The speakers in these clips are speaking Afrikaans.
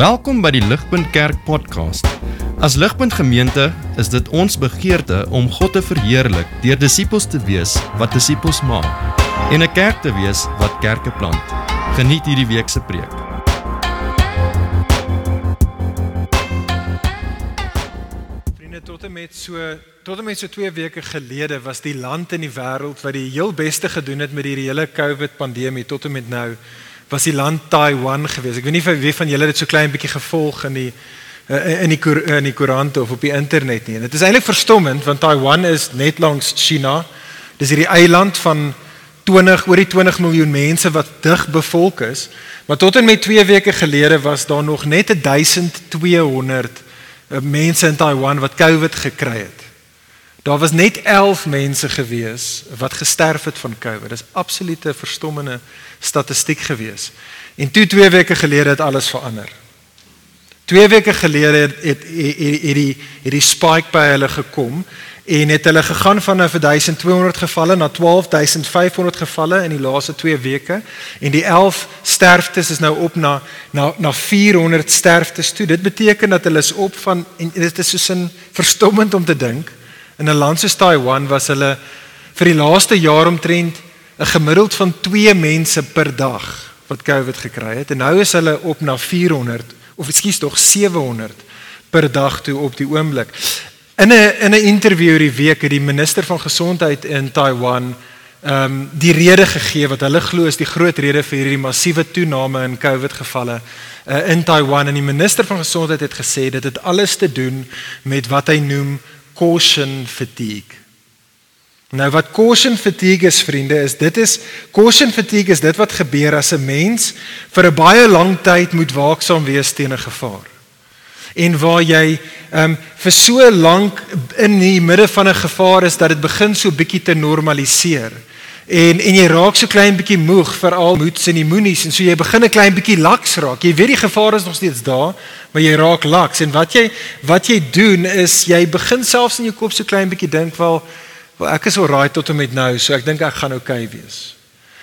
Welkom by die Ligpunt Kerk podcast. As Ligpunt Gemeente is dit ons begeerte om God te verheerlik deur disippels te wees wat disippels maak en 'n kerk te wees wat kerke plant. Geniet hierdie week se preek. Vriende, tot en met so tot en met so 2 weke gelede was die land in die wêreld wat die heel beste gedoen het met hierdie hele COVID pandemie tot en met nou was die land Taiwan geweest. Ek weet nie wie van julle dit so klein bietjie gevolg in die eh, in die in die koerante of op die internet nie. Dit is eintlik verstommend want Taiwan is net langs China. Dis hierdie eiland van 20 oor die 20 miljoen mense wat dig bevolk is. Maar tot en met 2 weke gelede was daar nog net 1200 eh, mense in Taiwan wat COVID gekry het. Daar was net 11 mense gewees wat gesterf het van COVID. Dis absolute verstommende statistiek gewees. En toe 2 weke gelede het alles verander. 2 weke gelede het het hierdie hierdie spike by hulle gekom en het hulle gegaan van 1200 gevalle na 12500 gevalle in die laaste 2 weke en die 11 sterftes is nou op na na na 400 sterftes toe. Dit beteken dat hulle is op van en dit is soos 'n verstommend om te dink in 'n land soos Taiwan was hulle vir die laaste jaar omtrent 'n gemiddeld van 2 mense per dag wat COVID gekry het en nou is hulle op na 400 of ekskuus tog 700 per dag toe op die oomblik. In 'n in 'n onderhoud hierdie week het die minister van gesondheid in Taiwan ehm um, die rede gegee wat hulle glo is die groot rede vir hierdie massiewe toename in COVID gevalle uh, in Taiwan en die minister van gesondheid het gesê dit het alles te doen met wat hy noem caution fatigue. Nou wat caution fatigue is vriende is dit is caution fatigue is dit wat gebeur as 'n mens vir 'n baie lang tyd moet waaksaam wees teen 'n gevaar. En waar jy ehm um, vir so lank in die midde van 'n gevaar is dat dit begin so bietjie te normaliseer. En en jy raak so klein bietjie moeg vir al moeds en immunies en so jy begin 'n klein bietjie laks raak. Jy weet die gevaar is nog steeds daar, maar jy raak laks en wat jy wat jy doen is jy begin selfs in jou kop so klein bietjie dink wel Wel ek is alraai tot en met nou, so ek dink ek gaan oukei okay wees.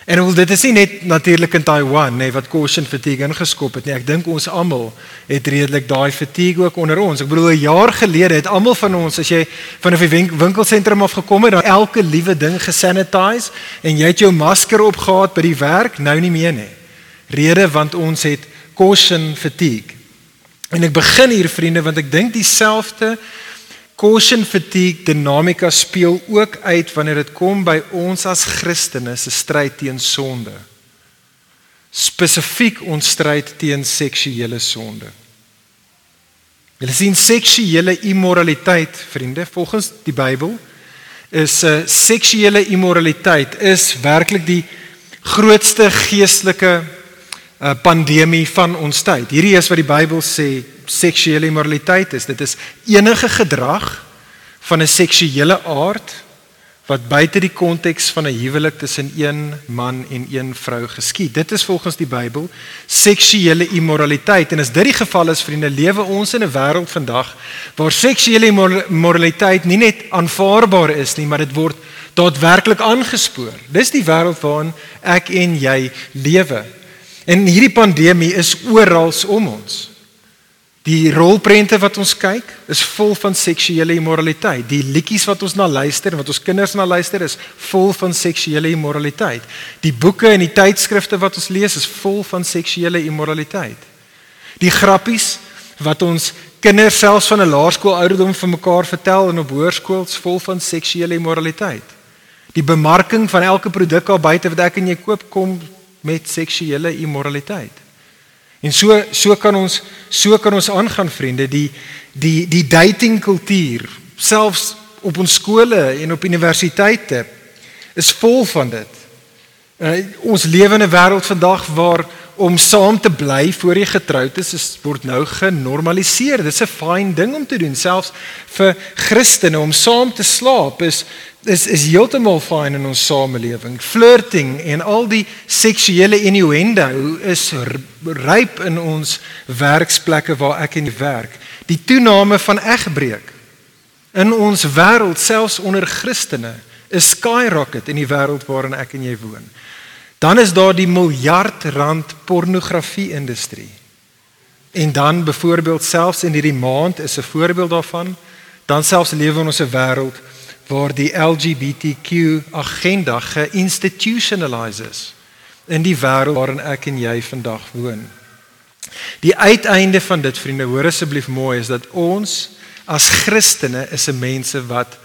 En wel dit is nie net natuurlik in Taiwan nê nee, wat caution fatigue ingeskop het nie. Ek dink ons almal het redelik daai fatigue ook onder ons. Ek bedoel 'n jaar gelede het almal van ons as jy van 'n winkelsentrum af gekom het, dan elke liewe ding gesanitize en jy het jou masker opgehad by die werk, nou nie meer nie. Rede want ons het caution fatigue. En ek begin hier vriende want ek dink dieselfde Caution fatigue dinamika speel ook uit wanneer dit kom by ons as Christene se stryd teen sonde. Spesifiek ons stryd teen seksuele sonde. Julle sien seksuele immoraliteit, vriende, volgens die Bybel is uh, seksuele immoraliteit is werklik die grootste geestelike uh, pandemie van ons tyd. Hierdie is wat die Bybel sê seksuele immoraliteit is. Dit is enige gedrag van 'n seksuele aard wat buite die konteks van 'n huwelik tussen een man en een vrou geskied. Dit is volgens die Bybel seksuele immoraliteit en as dit die geval is, vriende, lewe ons in 'n wêreld vandag waar seksuele immoraliteit nie net aanvaarbaar is nie, maar dit word daadwerklik aangespoor. Dis die wêreld waarin ek en jy lewe. En hierdie pandemie is oral om ons. Die rolprente wat ons kyk is vol van seksuele immoraliteit. Die liedjies wat ons na luister en wat ons kinders na luister is vol van seksuele immoraliteit. Die boeke en die tydskrifte wat ons lees is vol van seksuele immoraliteit. Die grappies wat ons kinders selfs van 'n laerskool ouderdom vir mekaar vertel en op hoërskool is vol van seksuele immoraliteit. Die bemarking van elke produk al buite wat ek en jy koop kom met seksuele immoraliteit. En so so kan ons so kan ons aangaan vriende die die die dating kultuur selfs op ons skole en op universiteite is vol van dit. Uh, ons lewe in 'n wêreld vandag waar om saam te bly voor jy getroud is, is word nou genormaliseer. Dit is 'n fyn ding om te doen, selfs vir Christene om saam te slaap is is is heeltemal fyn in ons samelewing. Flirting en al die seksuele innuendo is ryp in ons werksplekke waar ek jy werk. Die toename van egbreek in ons wêreld selfs onder Christene is skyrocket in die wêreld waarin ek en jy woon. Dan is daar die miljard rand pornografie industrie. En dan byvoorbeeld selfs in hierdie maand is 'n voorbeeld daarvan, dan selfs lewe in ons 'n wêreld waar die LGBTQ agenda geïnstitutionaliseer is in die wêreld waarin ek en jy vandag woon. Die uiteinde van dit vriende, hoor asseblief mooi, is dat ons as Christene is 'n mense wat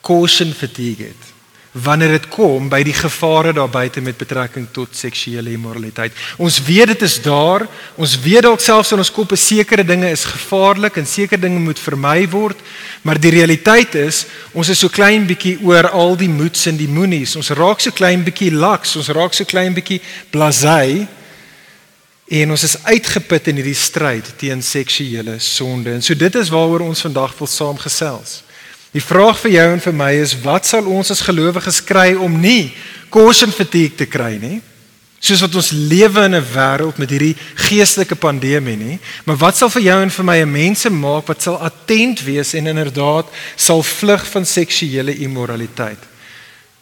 caution fatigue het wanneer dit kom by die gevare daar buite met betrekking tot seksuele immoraliteit. Ons weet dit is daar. Ons weet dalk selfs in ons koppe sekere dinge is gevaarlik en sekere dinge moet vermy word, maar die realiteit is ons is so klein bietjie oor al die moets en die moenies. Ons raak so klein bietjie laks, ons raak so klein bietjie blasé en ons is uitgeput in hierdie stryd teen seksuele sonde. En so dit is waaroor ons vandag wil saamgesels. Die vraag vir jou en vir my is wat sal ons as gelowiges kry om nie caution fatigue te kry nie? Soos wat ons lewe in 'n wêreld met hierdie geestelike pandemie nie, maar wat sal vir jou en vir my 'n mense maak wat sal attent wees en inderdaad sal vlug van seksuele immoraliteit?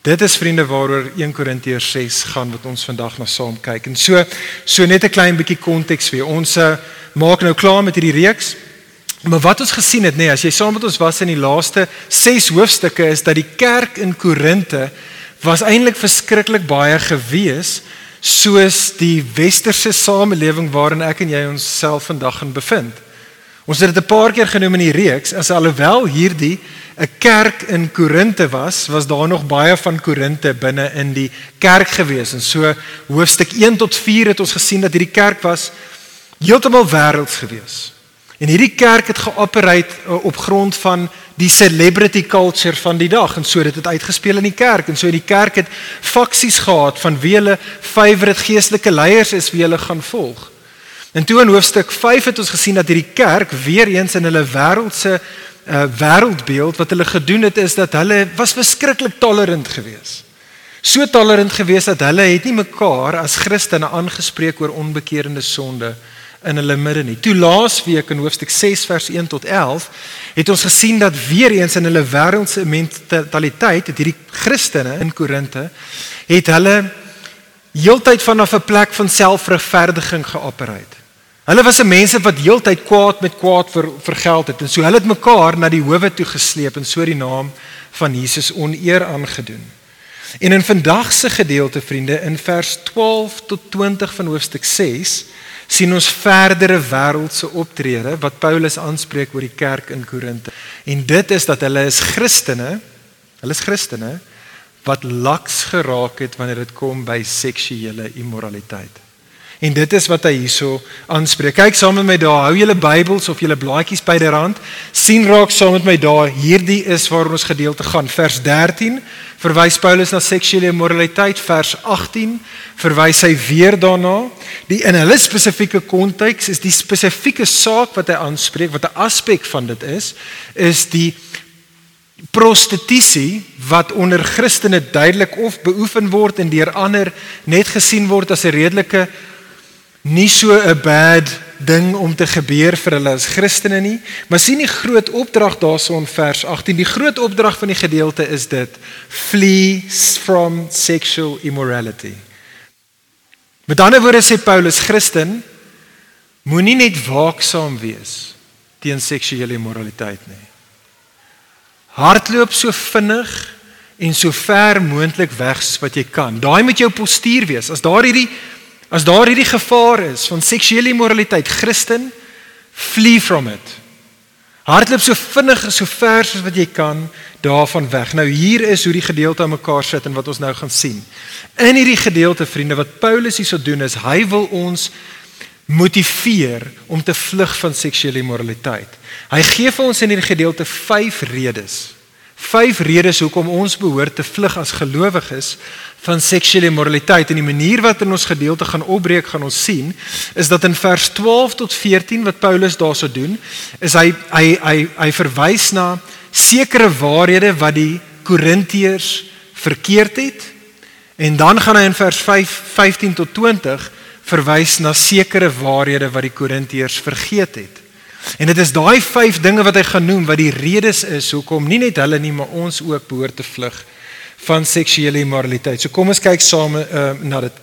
Dit is vriende waaroor 1 Korintiërs 6 gaan wat ons vandag na saam kyk. En so so net 'n klein bietjie konteks vir ons uh, maak nou klaar met hierdie reeks. Maar wat ons gesien het nê, nee, as jy saam met ons was in die laaste 6 hoofstukke is dat die kerk in Korinte was eintlik verskriklik baie gewees soos die westerse samelewing waarin ek en jy onsself vandag in bevind. Ons het dit 'n paar keer genoem in die reeks, as alhoewel hierdie 'n kerk in Korinte was, was daar nog baie van Korinte binne in die kerk gewees. En so hoofstuk 1 tot 4 het ons gesien dat hierdie kerk was heeltemal wêrelds gewees. En hierdie kerk het geoperate uh, op grond van die celebrity culture van die dag en so dit het uitgespeel in die kerk en so die kerk het faksies gehad van wie hulle favourite geestelike leiers is wie hulle gaan volg. En toe in hoofstuk 5 het ons gesien dat hierdie kerk weer eens in hulle wêreldse uh, wêreldbeeld wat hulle gedoen het is dat hulle was verskriklik tolerant geweest. So tolerant geweest dat hulle het nie mekaar as Christene aangespreek oor onbekeerde sonde nie in hulle midde nie. Toe laasweek in hoofstuk 6 vers 1 tot 11 het ons gesien dat weer eens in hulle wêreldse mentaliteit het hierdie Christene in Korinte het hulle heeltyd vanaf 'n plek van selfregverdiging geopereer. Hulle was 'n mense wat heeltyd kwaad met kwaad ver, vergeld het en so hulle het mekaar na die howe toe gesleep en so die naam van Jesus oneer aangedoen. En in vandag se gedeelte vriende in vers 12 tot 20 van hoofstuk 6 sien ons verdere wêreldse optrede wat Paulus aanspreek oor die kerk in Korinte. En dit is dat hulle is Christene, hulle is Christene wat laks geraak het wanneer dit kom by seksuele immoraliteit. En dit is wat hy hierso aanspreek. Kyk saam met my daar, hou julle Bybels of julle blaadjies byderhand. sien raak saam met my daar, hierdie is waar ons gedeelte gaan. Vers 13 verwys Paulus na seksuele immoraliteit, vers 18 verwys hy weer daarna. Die in hulle spesifieke konteks is die spesifieke saak wat hy aanspreek, wat 'n aspek van dit is, is die prostitusie wat onder Christene duidelik of beoefen word en deur ander net gesien word as 'n redelike nie so 'n bad ding om te gebeur vir hulle as Christene nie, maar sien die groot opdrag daarso in vers 18. Die groot opdrag van die gedeelte is dit: flee from sexual immorality. Met ander woorde sê Paulus Christen moenie net waaksaam wees teen seksuele immoraliteit nie. Hardloop so vinnig en so ver moontlik weg as wat jy kan. Daai moet jou postuur wees. As daar hierdie As daar hierdie gevaar is van seksuele immoraliteit, Christen, flee from it. Hardloop so vinnig en so ver as wat jy kan daarvan weg. Nou hier is hoe die gedeelte aan mekaar sit en wat ons nou gaan sien. In hierdie gedeelte vriende wat Paulus hierso doen is hy wil ons motiveer om te vlug van seksuele immoraliteit. Hy gee vir ons in hierdie gedeelte 5 redes. 5 redes hoekom ons behoort te vlug as gelowiges van seksuele immoraliteit en die manier wat in ons gedeelte gaan opbreek gaan ons sien is dat in vers 12 tot 14 wat Paulus daarso doen is hy hy hy hy verwys na sekere waarhede wat die Korintiërs verkeerd het. En dan gaan hy in vers 5 15 tot 20 verwys na sekere waarhede wat die Korintiërs vergeet het en dit is daai 5 dinge wat hy gaan noem wat die redes is hoekom nie net hulle nie maar ons ook behoort te vlug van seksuele immoraliteit. So kom ons kyk saam uh, na dit.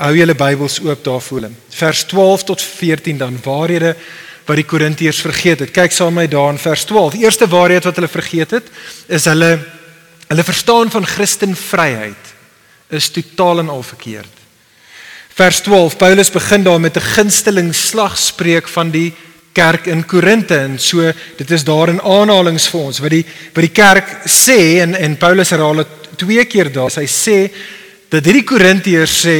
Hou julle Bybels oop daarvoor. Vers 12 tot 14 dan waarhede wat die Korintiërs vergeet het. Kyk saam met my daar in vers 12. Die eerste waarheid wat hulle vergeet het is hulle hulle verstaan van Christen vryheid is totaal en al verkeerd. Vers 12. Paulus begin daar met 'n gunsteling slagspreuk van die kerk in Korinte en so dit is daar in aanhalings vir ons wat die wat die kerk sê en en Paulus herhaal dit twee keer daar. Hy sê dat hierdie Korintiërs sê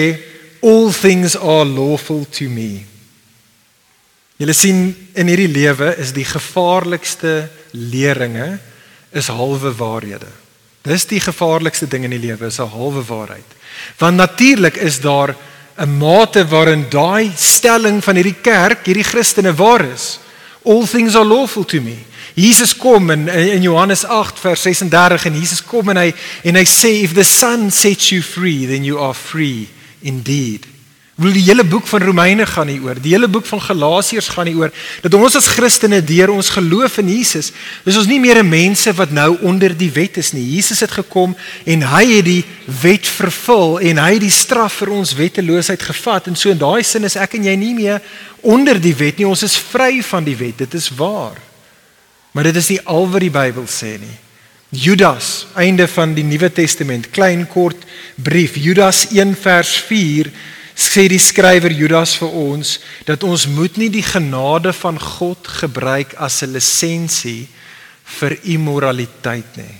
all things are lawful to me. Julle sien in hierdie lewe is die gevaarlikste leringe is halwe waarhede. Dis die gevaarlikste ding in die lewe is 'n halwe waarheid. Want natuurlik is daar 'n mate waarin daai stelling van hierdie kerk, hierdie Christene waar is. All things are lawful to me. Jesus kom in in Johannes 8 vers 36 en Jesus kom en hy en hy sê if the son sets you free then you are free indeed. Wil die hele boek van Romeine gaan hier oor. Die hele boek van Galasiërs gaan hier oor dat ons as Christene deur ons geloof in Jesus, is ons nie meer 'n mense wat nou onder die wet is nie. Jesus het gekom en hy het die wet vervul en hy het die straf vir ons wetteloosheid gevat en so in daai sin is ek en jy nie meer onder die wet nie. Ons is vry van die wet. Dit is waar. Maar dit is nie al wat die Bybel sê nie. Judas, einde van die Nuwe Testament, klein kort brief, Judas 1 vers 4 sê die skrywer Judas vir ons dat ons moet nie die genade van God gebruik as 'n lisensie vir immoraliteit nie.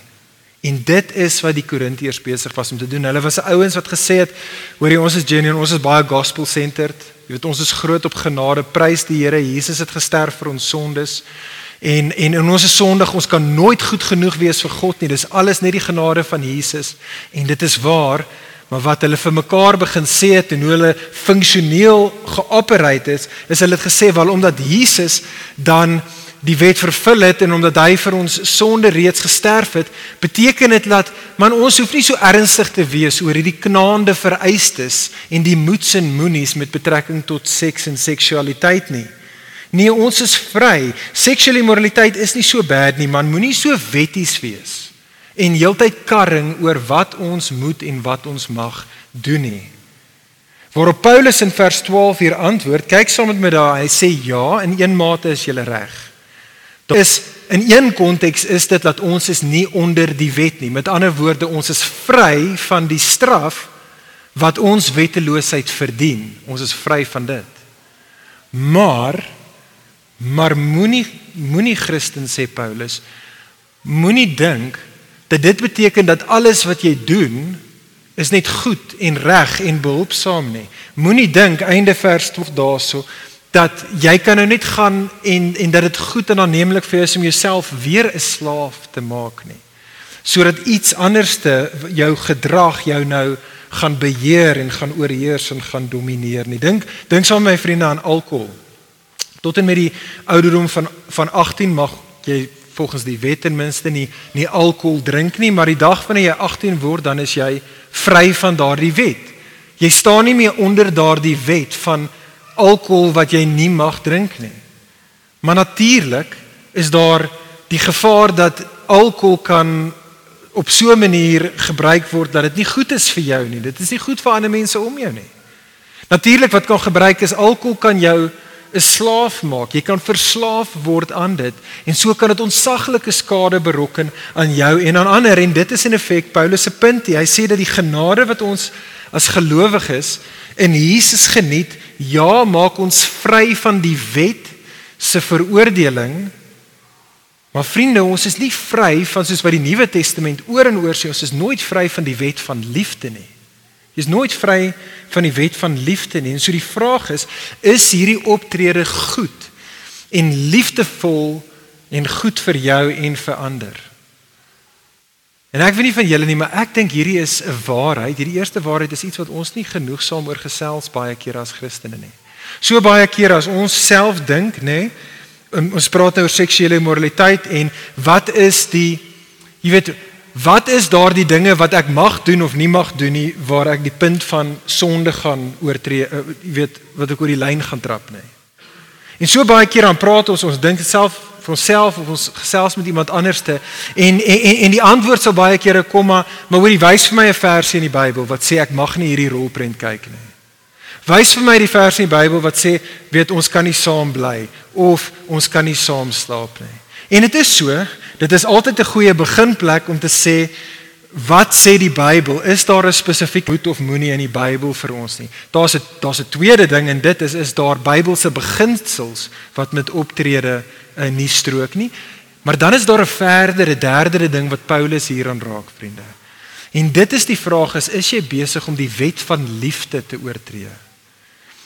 En dit is wat die Korintiërs besig was om te doen. Hulle was ouens wat gesê het, hoorie ons is genuine, ons is baie gospel centered. Jy weet ons is groot op genade. Prys die Here. Jesus het gesterf vir ons sondes. En en in ons is sondig, ons kan nooit goed genoeg wees vir God nie. Dis alles net die genade van Jesus en dit is waar. Maar wat hulle vir mekaar begin sê het en hoe hulle funksioneel geoperate het, is hulle het gesê wel omdat Jesus dan die wet vervul het en omdat hy vir ons sonde reeds gesterf het, beteken dit dat man ons hoef nie so ernstig te wees oor hierdie knaande vereistes en die moets en moenies met betrekking tot seks en seksualiteit nie. Nee, ons is vry. Seksuele immoraliteit is nie so bad nie, man. Moenie so wetties wees en heeltyd karring oor wat ons moet en wat ons mag doen nie. Waarop Paulus in vers 12 hier antwoord, kyk saam met my daar, hy sê ja, in een mate is jy reg. Daar is in een konteks is dit dat ons is nie onder die wet nie. Met ander woorde, ons is vry van die straf wat ons wetteloosheid verdien. Ons is vry van dit. Maar maar moenie moenie Christen sê Paulus, moenie dink dat dit beteken dat alles wat jy doen is net goed en reg en behulpsaam nie. Moenie dink einde vers 12 daarso dat jy kan nou net gaan en en dat dit goed en aanneemlik vir jou is om jouself weer 'n slaaf te maak nie. Sodat iets anderste jou gedrag jou nou gaan beheer en gaan oorheers en gaan domineer nie. Dink dink saam met my vriende aan alkohol. Tot en met die ouderdom van van 18 mag jy volgens die wet ten minste nie nie alkohol drink nie, maar die dag wanneer jy 18 word, dan is jy vry van daardie wet. Jy staan nie meer onder daardie wet van alkohol wat jy nie mag drink nie. Maar natuurlik is daar die gevaar dat alkohol kan op so 'n manier gebruik word dat dit nie goed is vir jou nie. Dit is nie goed vir ander mense om jou nie. Natuurlik wat kan gebruik is alkohol kan jou 'n slaaf maak. Jy kan verslaaf word aan dit en so kan dit ontsaglike skade berokken aan jou en aan ander en dit is in effek Paulus se punt. Hy sê dat die genade wat ons as gelowiges in Jesus geniet, ja, maak ons vry van die wet se veroordeling. Maar vriende, ons is nie vry van soos wat die Nuwe Testament oor en oor sê, ons is nooit vry van die wet van liefde nie. Jy's nooit vry van die wet van liefde nie. En so die vraag is, is hierdie optrede goed en liefdevol en goed vir jou en vir ander? En ek weet nie van julle nie, maar ek dink hierdie is 'n waarheid. Hierdie eerste waarheid is iets wat ons nie genoegsaam oor gesels baie keer as Christene nie. So baie keer as ons self dink, nê, ons praat nou oor seksuele immoraliteit en wat is die jy weet wat is daardie dinge wat ek mag doen of nie mag doen nie waar ek die punt van sonde gaan oortree uh, jy weet wat ek oor die lyn gaan trap nê en so baie keer dan praat ons ons dink self vir onsself of ons gesels met iemand anderste en en en die antwoord sal baie kere kom maar maar hoor jy wys vir my 'n versie in die Bybel wat sê ek mag nie hierdie rolprent kyk nie Wys vir my die vers in die Bybel wat sê weet ons kan nie saam bly of ons kan nie saam slaap nie. En dit is so, dit is altyd 'n goeie beginplek om te sê wat sê die Bybel? Is daar 'n spesifiek moet of moenie in die Bybel vir ons nie? Daar's 'n daar's 'n tweede ding en dit is is daar Bybelse beginsels wat met optrede uh, nie strook nie. Maar dan is daar 'n verdere derde ding wat Paulus hieraan raak, vriende. En dit is die vraag is is jy besig om die wet van liefde te oortree?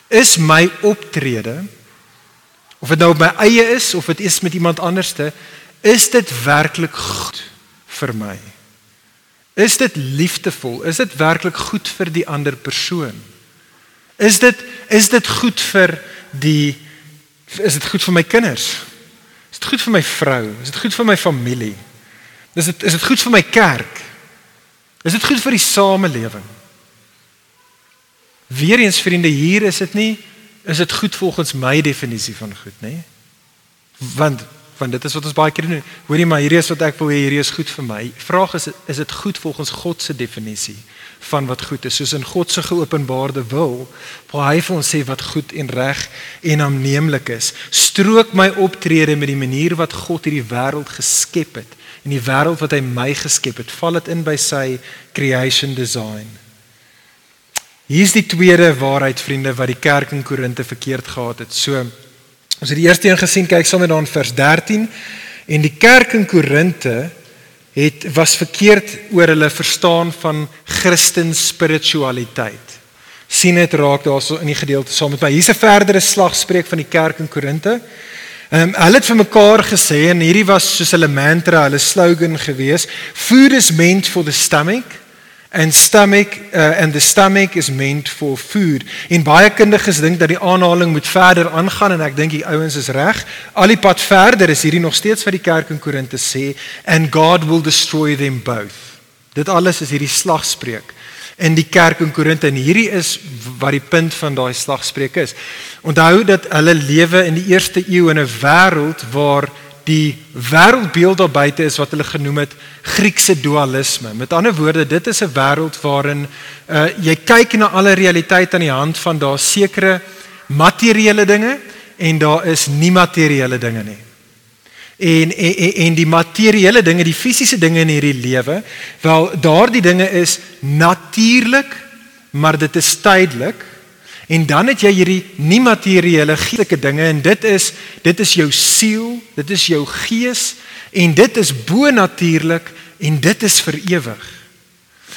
Is my optrede of dit nou op my eie is of dit is met iemand anderste, is dit werklik goed vir my? Is dit liefdevol? Is dit werklik goed vir die ander persoon? Is dit is dit goed vir die is dit goed vir my kinders? Is dit goed vir my vrou? Is dit goed vir my familie? Is dit is dit goed vir my kerk? Is dit goed vir die samelewing? Weereens vriende, hier is dit nie is dit goed volgens my definisie van goed, nê? Want want dit is wat ons baie keer doen. Hoorie maar hierdie is wat ek wil hê hierdie is goed vir my. Vraag is is dit goed volgens God se definisie van wat goed is? Soos in God se geopenbaarde wil, waar hy vir ons sê wat goed en reg en aanneemlik is. Strook my optrede met die manier wat God hierdie wêreld geskep het en die wêreld wat hy my geskep het. Val dit in by sy creation design. Hier is die tweede waarheid vriende wat die kerk in Korinte verkeerd gehad het. So Ons het die eerste een gesien, kyk saam met dan vers 13 en die kerk in Korinte het was verkeerd oor hulle verstaan van Christen spiritualiteit. sien dit raak daarso in die gedeelte saam met my. Hier's 'n verdere slagspreuk van die kerk in Korinte. Ehm um, hulle het vir mekaar gesê en hierdie was soos hulle mantra, hulle slogan gewees, food is meant for the stomach and stomach uh, and the stomach is meant for food. En baie kundiges dink dat die aanhaling moet verder aangaan en ek dink die ouens is reg. Al die pad verder is hierdie nog steeds wat die kerk in Korinte sê and God will destroy them both. Dit alles is hierdie slagspreuk in die kerk in Korinte en hierdie is wat die punt van daai slagspreuk is. Onthou dat hulle lewe in die eerste eeu in 'n wêreld waar die wêreldbeeld daar buite is wat hulle genoem het Griekse dualisme. Met ander woorde, dit is 'n wêreld waarin uh, jy kyk na alle realiteit aan die hand van daar sekere materiële dinge en daar is nie materiële dinge nie. En en en die materiële dinge, die fisiese dinge in hierdie lewe, wel daardie dinge is natuurlik, maar dit is tydelik En dan het jy hierdie nie materiële geestelike dinge en dit is dit is jou siel, dit is jou gees en dit is bo natuurlik en dit is vir ewig.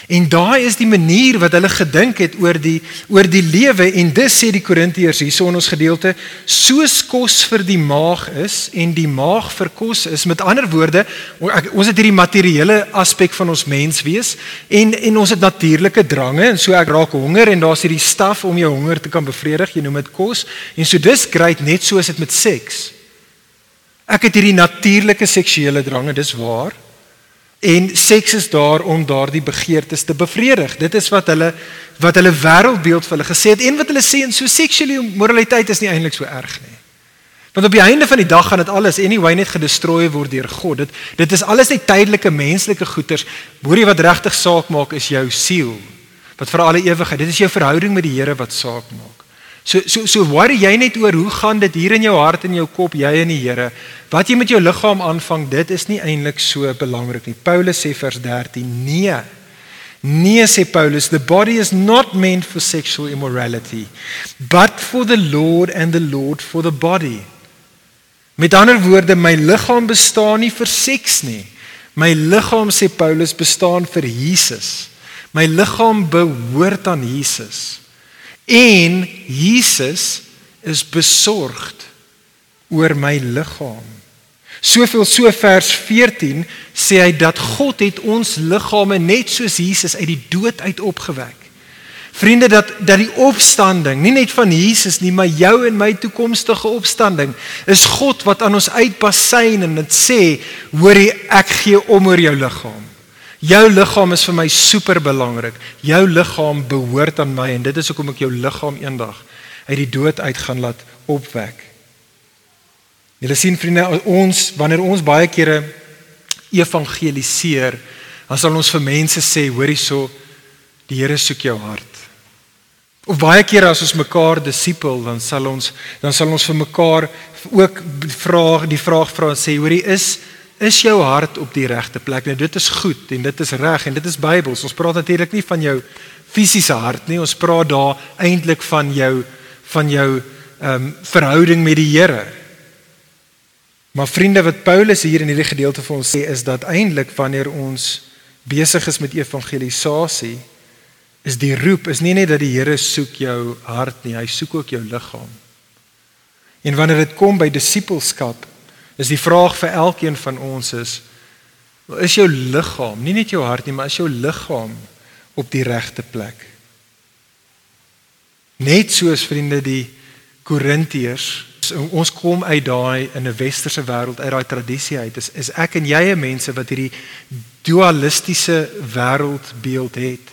En daai is die manier wat hulle gedink het oor die oor die lewe. En dis sê die Korintiërs hierso in ons gedeelte soos kos vir die maag is en die maag vir kos is. Met ander woorde ons het hierdie materiële aspek van ons mens wees en en ons het natuurlike drange. En so ek raak honger en daar's hierdie staf om jou honger te kan bevredig. Jy noem dit kos. En so dis great net soos dit met seks. Ek het hierdie natuurlike seksuele drange dis waar En seks is daar om daardie begeertes te bevredig. Dit is wat hulle wat hulle wêreldbeeld vir hulle gesê het en wat hulle sê en so seksuele moraliteit is nie eintlik so erg nie. Want op die einde van die dag gaan dit alles anyway net gedestrooi word deur God. Dit dit is alles net tydelike menslike goeders. Hoorie wat regtig saak maak is jou siel wat vir alle ewigheid. Dit is jou verhouding met die Here wat saak maak. So so so worry jy net oor hoe gaan dit hier in jou hart en jou kop jy en die Here. Wat jy met jou liggaam aanvang, dit is nie eintlik so belangrik nie. Paulus sê vers 13: Nee. Nee sê Paulus, the body is not meant for sexual immorality, but for the Lord and the Lord for the body. Met ander woorde, my liggaam bestaan nie vir seks nie. My liggaam sê Paulus bestaan vir Jesus. My liggaam behoort aan Jesus. En Jesus is besorgd oor my liggaam. Soveel so vers 14 sê hy dat God het ons liggame net soos Jesus uit die dood uit opgewek. Vriende dat dat die opstanding nie net van Jesus nie, maar jou en my toekomstige opstanding is God wat aan ons uitbasyn en dit sê, hoorie ek gee om oor jou liggaam. Jou liggaam is vir my super belangrik. Jou liggaam behoort aan my en dit is hoekom ek jou liggaam eendag uit die dood uit gaan laat opwek. Julle sien vriende, ons wanneer ons baie kere evangeliseer, dan sal ons vir mense sê, hoor hierso, die Here soek jou hart. Of baie kere as ons mekaar disipel, dan sal ons dan sal ons vir mekaar ook vra die vraag vra en sê hoorie is is jou hart op die regte plek? Nou dit is goed en dit is reg en dit is Bybels. Ons praat natuurlik nie van jou fisiese hart nie. Ons praat daar eintlik van jou van jou ehm um, verhouding met die Here. Maar vriende wat Paulus hier in hierdie gedeelte vir ons sê is dat eintlik wanneer ons besig is met evangelisasie is die roep is nie net dat die Here soek jou hart nie, hy soek ook jou liggaam. En wanneer dit kom by disippelskap, is die vraag vir elkeen van ons is is jou liggaam, nie net jou hart nie, maar is jou liggaam op die regte plek? Net soos vriende die Korintiërs, ons kom uit daai in 'n westerse wêreld uit daai tradisie uit. Is is ek en jy 'n mense wat hierdie dualistiese wêreldbeeld het.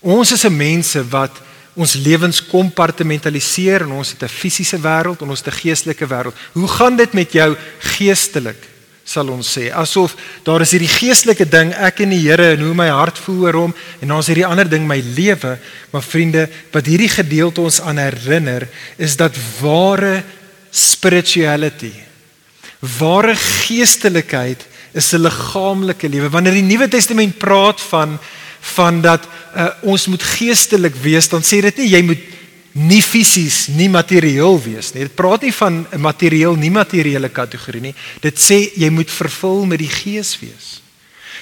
Ons is 'n mense wat ons lewens kompartmentaliseer en ons het 'n fisiese wêreld en ons het 'n geestelike wêreld. Hoe gaan dit met jou geestelik? sal ons sê asof daar is hierdie geestelike ding ek en die Here en hoe my hart voel oor hom en dan is hierdie ander ding my lewe maar vriende wat hierdie gedeelte ons aan herinner is dat ware spirituality ware geestelikheid is 'n liggaamlike lewe wanneer die Nuwe Testament praat van van dat uh, ons moet geestelik wees, dan sê dit nie jy moet nie fisies, nie materieel wees nie. Dit praat nie van 'n materieel nie materiële kategorie nie. Dit sê jy moet vervul met die Gees wees.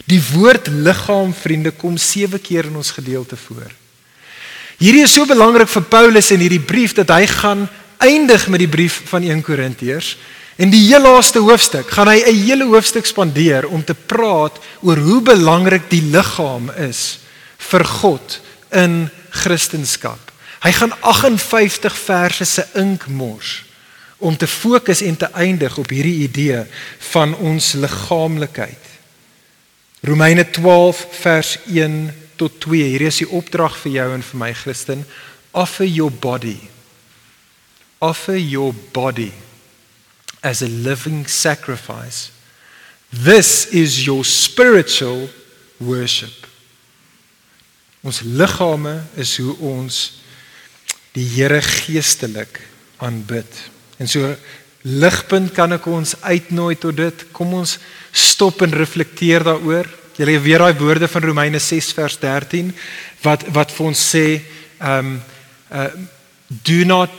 Die woord liggaam vriende kom 7 keer in ons gedeelte voor. Hierdie is so belangrik vir Paulus in hierdie brief dat hy gaan eindig met die brief van 1 Korintiërs en die heel laaste hoofstuk gaan hy 'n hele hoofstuk spandeer om te praat oor hoe belangrik die liggaam is vir God in Christendom. Hy gaan 58 verse se ink mors om te fokus en te eindig op hierdie idee van ons liggaamlikheid. Romeine 12 vers 1 tot 2. Hier is die opdrag vir jou en vir my Christen. Offer your body. Offer your body as a living sacrifice. This is your spiritual worship. Ons liggame is hoe ons die Here geestelik aanbid. En so ligpunt kan ek ons uitnooi tot dit. Kom ons stop en reflekteer daaroor. Julle weer daai woorde van Romeine 6 vers 13 wat wat vir ons sê um uh do not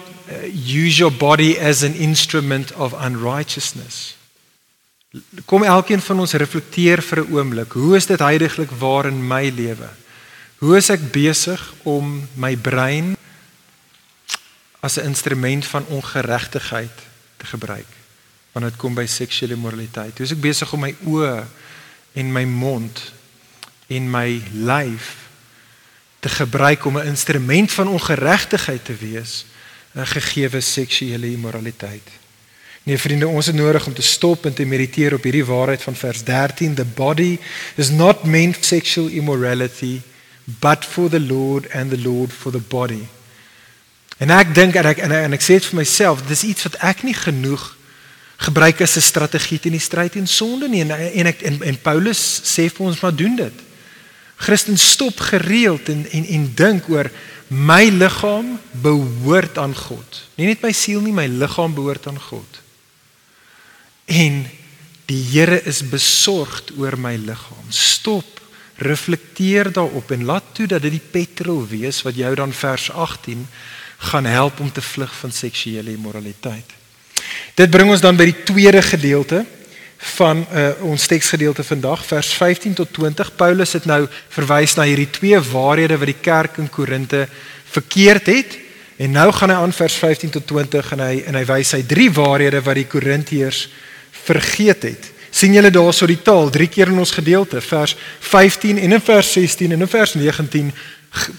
use your body as an instrument of unrighteousness. Kom elkeen van ons reflekteer vir 'n oomblik. Hoe is dit heidaglik waar in my lewe? Hoe is ek besig om my brein as 'n instrument van ongeregtigheid te gebruik wanneer dit kom by seksuele moraliteit? Hoe is ek besig om my oë en my mond en my lyf te gebruik om 'n instrument van ongeregtigheid te wees gegeewe seksuele immoraliteit? Nee vriende, ons het nodig om te stop en te mediteer op hierdie waarheid van vers 13. The body is not meant for sexual immorality but for the Lord and the Lord for the body. En ek dink en ek en ek, en ek sê dit vir myself, dis iets wat ek nie genoeg gebruik as 'n strategie teen die stryd teen sonde nie en en ek en, en Paulus sê vir ons maar doen dit. Christen stop gereeld en en en dink oor my liggaam behoort aan God. Nie net my siel nie, my liggaam behoort aan God. En die Here is besorgd oor my liggaam. Stop reflekteer daarop en laat toe dat dit die petrol wees wat jou dan vers 18 gaan help om te vlug van seksuele immoraliteit. Dit bring ons dan by die tweede gedeelte van uh, ons teksgedeelte vandag vers 15 tot 20. Paulus het nou verwys na hierdie twee waarhede wat die kerk in Korinte verkeerd het en nou gaan hy aan vers 15 tot 20 en hy en hy wys hy drie waarhede wat die Korintiërs vergeet het sien julle daarso die taal drie keer in ons gedeelte vers 15 en in vers 16 en in vers 19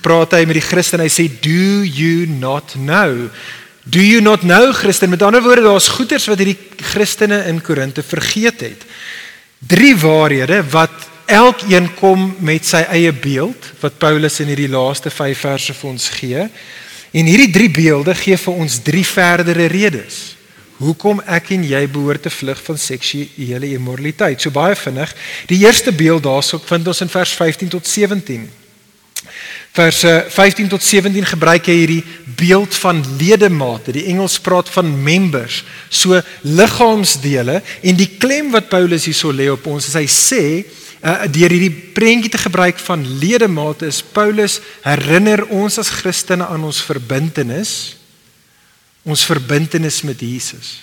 praat hy met die Christen hy sê do you not know do you not know Christen met ander woorde daar's goeters wat hierdie Christene in Korinte vergeet het drie waarhede wat elkeen kom met sy eie beeld wat Paulus in hierdie laaste 5 verse vir ons gee en hierdie drie beelde gee vir ons drie verdere redes hoekom ek en jy behoort te vlug van seksuele immoraliteit. So baie vinnig. Die eerste beeld daarsoop vind ons in vers 15 tot 17. Verse 15 tot 17 gebruik hy hierdie beeld van ledemate. Die Engels praat van members, so liggaamsdele en die klem wat Paulus hierso lê op ons is hy sê uh, deur hierdie prentjie te gebruik van ledemate is Paulus herinner ons as Christene aan ons verbintenis ons verbintenis met Jesus.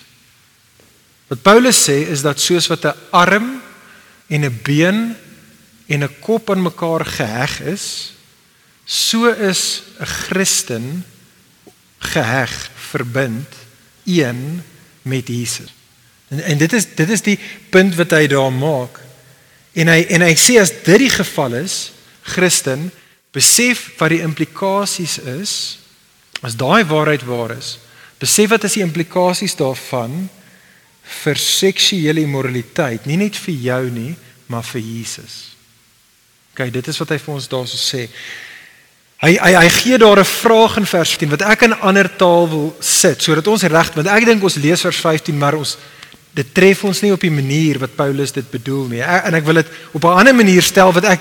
Wat Paulus sê is dat soos wat 'n arm en 'n been en 'n kop aan mekaar geheg is, so is 'n Christen geheg, verbind een met Jesus. En, en dit is dit is die punt wat hy daar maak. En hy en hy sê as dit die geval is, Christen, besef wat die implikasies is as daai waarheid waar is. Besef wat is die implikasies daarvan vir seksuele immoraliteit, nie net vir jou nie, maar vir Jesus. OK, dit is wat hy vir ons daarso sê. Hy hy hy gee daar 'n vraag in vers 10 wat ek in 'n ander taal wil sit sodat ons reg want ek dink ons lees vers 15 maar ons dit tref ons nie op die manier wat Paulus dit bedoel nie. En ek wil dit op 'n ander manier stel wat ek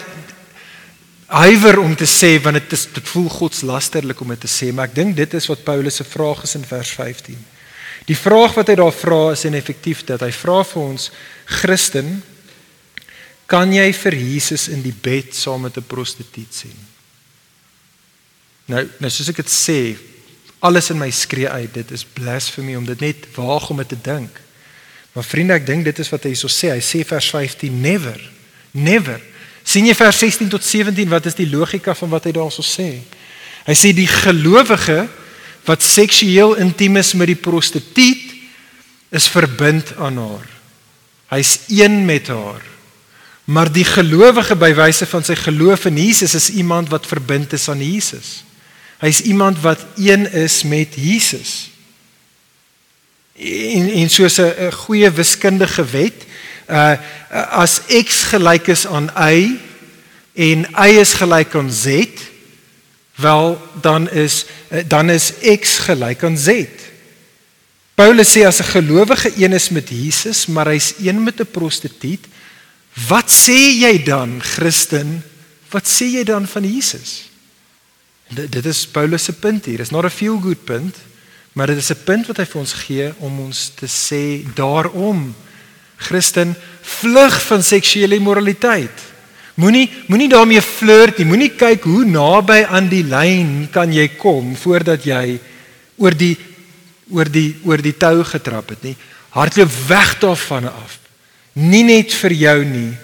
huiwer om te sê want dit is dit voel godslasterlik om dit te sê, maar ek dink dit is wat Paulus se vraag is in vers 15. Die vraag wat hy daar vra is en effektief dat hy vra vir ons Christen kan jy vir Jesus in die bed saam met 'n prostituut sien? Nou, nou soos ek dit sê, alles in my skree uit, dit is blasphemy om dit net waag om dit te dink. Maar vriende, ek dink dit is wat hy hierso sê. Hy sê vers 15 never. Never. sien jy vers 16 tot 17 wat is die logika van wat hy daarso sê? Hy sê die gelowige wat seksueel intiem is met die prostituut is verbind aan haar. Hy's een met haar. Maar die gelowige by wyse van sy geloof in Jesus is iemand wat verbind is aan Jesus. Hy's iemand wat een is met Jesus. En en soos 'n goeie wiskundige wet, uh as x gelyk is aan y en y is gelyk aan z, wel dan is uh, dan is x gelyk aan z. Paulus sê as 'n gelowige een is met Jesus, maar hy's een met 'n prostituut, wat sê jy dan, Christen? Wat sê jy dan van Jesus? Dit, is Paulus se punt hier. Dit is not a feel good punt, maar dit is 'n punt wat hy vir ons gee om ons te sê daarom Christen vlug van seksuele immoraliteit. Moenie moenie daarmee flirt nie. Moenie kyk hoe naby aan die lyn kan jy kom voordat jy oor die oor die oor die tou getrap het nie. Hardloop weg daarvan af. Nie net vir jou nie,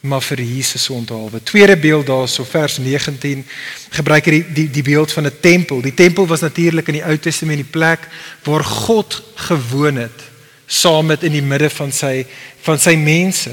maar vir Jesus onthaalwe. Tweede beeld daarso vers 19 gebruik hy die die die beeld van 'n tempel. Die tempel was natuurlik in die Ou Testament die plek waar God gewoon het saam met in die midde van sy van sy mense.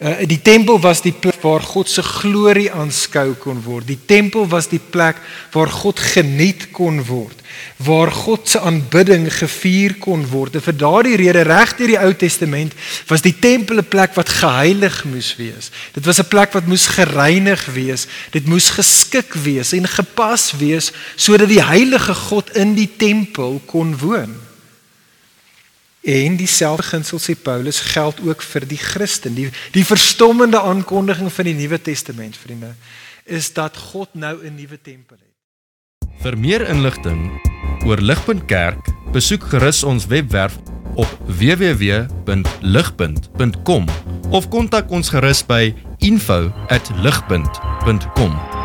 Uh, die tempel was die plek waar God se glorie aanskou kon word. Die tempel was die plek waar God geniet kon word waar God se aanbidding gevier kon word. En vir daardie rede reg deur die Ou Testament was die tempel 'n plek wat geheilig moes wees. Dit was 'n plek wat moes gereinig wees. Dit moes geskik wees en gepas wees sodat die heilige God in die tempel kon woon. En dieselfde beginsel sê Paulus geld ook vir die Christen. Die die verstommende aankondiging van die Nuwe Testament, vriende, is dat God nou 'n nuwe tempel het. Vir meer inligting oor Ligpunt Kerk, besoek gerus ons webwerf op www.ligpunt.com of kontak ons gerus by info@ligpunt.com